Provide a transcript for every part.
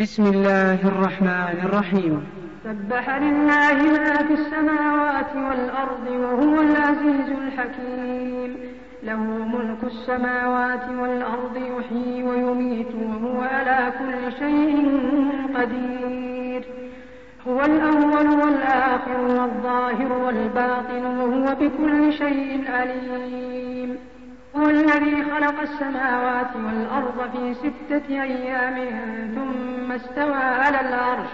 بسم الله الرحمن الرحيم. سبح لله ما في السماوات والأرض وهو العزيز الحكيم. له ملك السماوات والأرض يحيي ويميت وهو على كل شيء قدير. هو الأول والآخر والظاهر والباطن وهو بكل شيء عليم. الذي خلق السماوات والأرض في ستة أيام ثم استوى على العرش.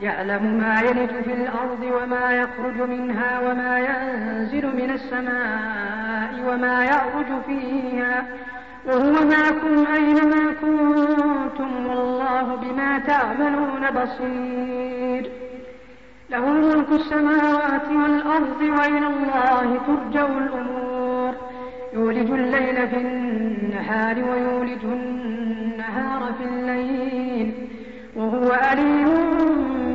يعلم ما يلج في الأرض وما يخرج منها وما ينزل من السماء وما يعرج فيها. وهو معكم أينما كنتم والله بما تعملون بصير. له ملك السماوات والأرض وإلى الله ترجع الأمور. يولج الليل في النهار ويولج النهار في الليل وهو أليم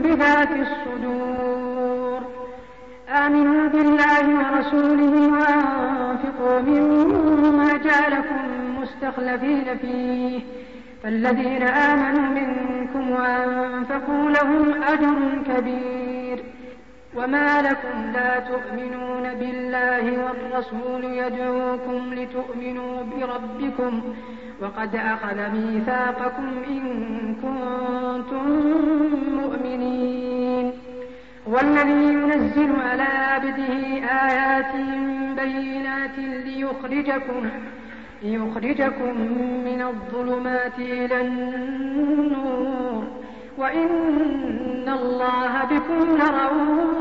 بذات الصدور. آمنوا بالله ورسوله وأنفقوا مما جعلكم مستخلفين فيه. فالذين آمنوا منكم وأنفقوا لهم أجر كبير. وما لكم لا تؤمنون بالله والرسول يدعوكم لتؤمنوا بربكم وقد أخذ ميثاقكم إن كنتم مؤمنين والذي ينزل على عبده آيات بينات ليخرجكم ليخرجكم من الظلمات إلى النور وإن الله بكم لرؤوف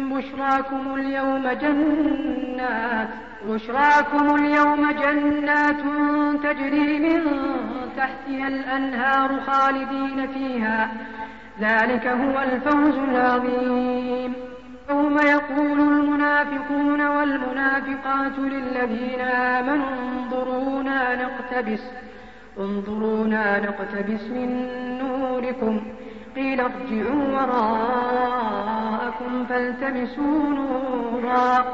بشراكم اليوم جنات بشراكم اليوم جنات تجري من تحتها الأنهار خالدين فيها. ذلك هو الفوز العظيم. يوم يقول المنافقون والمنافقات للذين آمنوا انظرونا نقتبس انظرونا نقتبس من نوركم. قيل ارجعوا وراءكم فالتمسوا نورا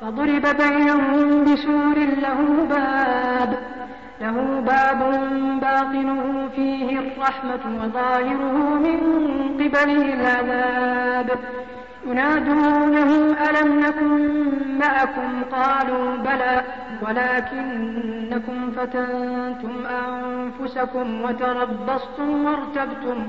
فضرب بينهم بسور له باب له باب باطنه فيه الرحمة وظاهره من قبله العذاب ينادونهم ألم نكن معكم قالوا بلى ولكنكم فتنتم أنفسكم وتربصتم وارتبتم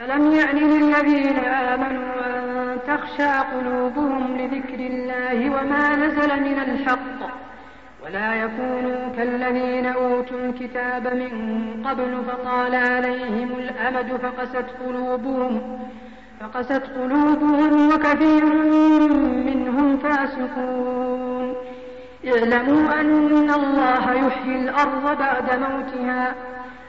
ألم يعن للذين آمنوا أن تخشى قلوبهم لذكر الله وما نزل من الحق ولا يكونوا كالذين أوتوا الكتاب من قبل فطال عليهم الأمد فقست قلوبهم فقست قلوبهم وكثير منهم فاسقون. اعلموا أن الله يحيي الأرض بعد موتها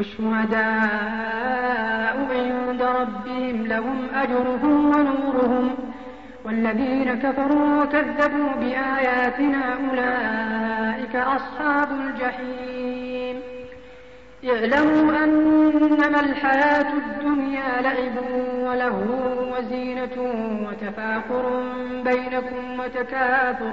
والشهداء لهم أجرهم ونورهم والذين كفروا وكذبوا بآياتنا أولئك أصحاب الجحيم. اعلموا أنما الحياة الدنيا لعب ولهو وزينة وتفاخر بينكم وتكاثر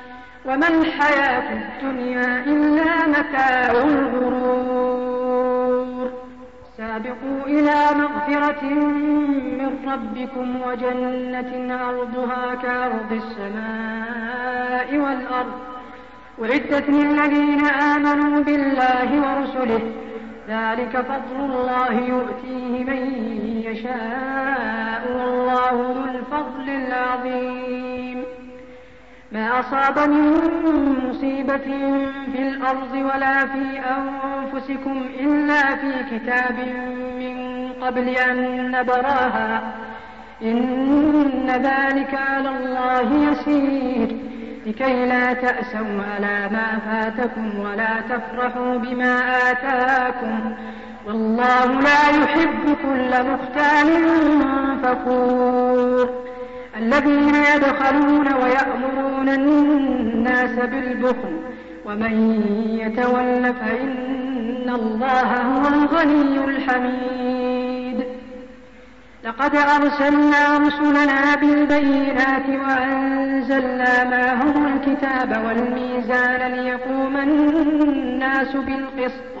وما الحياة الدنيا إلا متاع الغرور. سابقوا إلى مغفرة من ربكم وجنة عرضها كأرض السماء والأرض. وعدت للذين آمنوا بالله ورسله. ذلك فضل الله يؤتيه من يشاء. والله ذو الفضل العظيم. ما أصاب من مصيبة في الأرض ولا في أنفسكم إلا في كتاب من قبل أن نبراها. إن ذلك على الله يسير. لكي لا تأسوا على ما فاتكم ولا تفرحوا بما آتاكم. والله لا يحب كل مختال فخور. الذين يبخلون ويأمرون الناس بالبخل ومن يتول فإن الله هو الغني الحميد. لقد أرسلنا رسلنا بالبينات وأنزلنا معهم الكتاب والميزان ليقوم الناس بالقسط.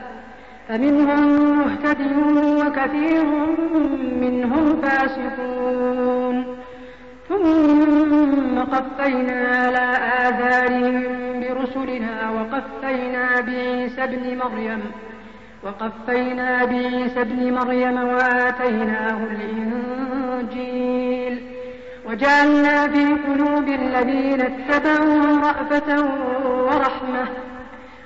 فمنهم مهتد وكثير منهم فاسقون. ثم قفينا على آثارهم برسلنا وقفينا بعيسى ابن مريم وقفينا بعيسى ابن مريم وآتيناه الإنجيل. وجعلنا في قلوب الذين اتبعوا رأفة ورحمة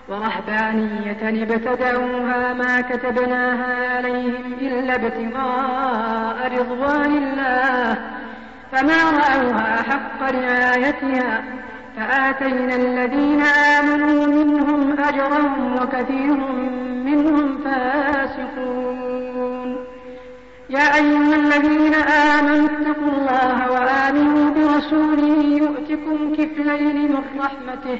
ورهبانية ابتدعوها ما كتبناها عليهم إلا ابتغاء رضوان الله. فما رأوها حق رعايتها فآتينا الذين آمنوا منهم أجرهم وكثير منهم فاسقون. يا أيها الذين آمنوا اتقوا الله وآمنوا برسوله يؤتكم كفلين من رحمته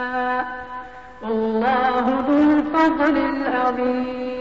والله ذو الفضل العظيم.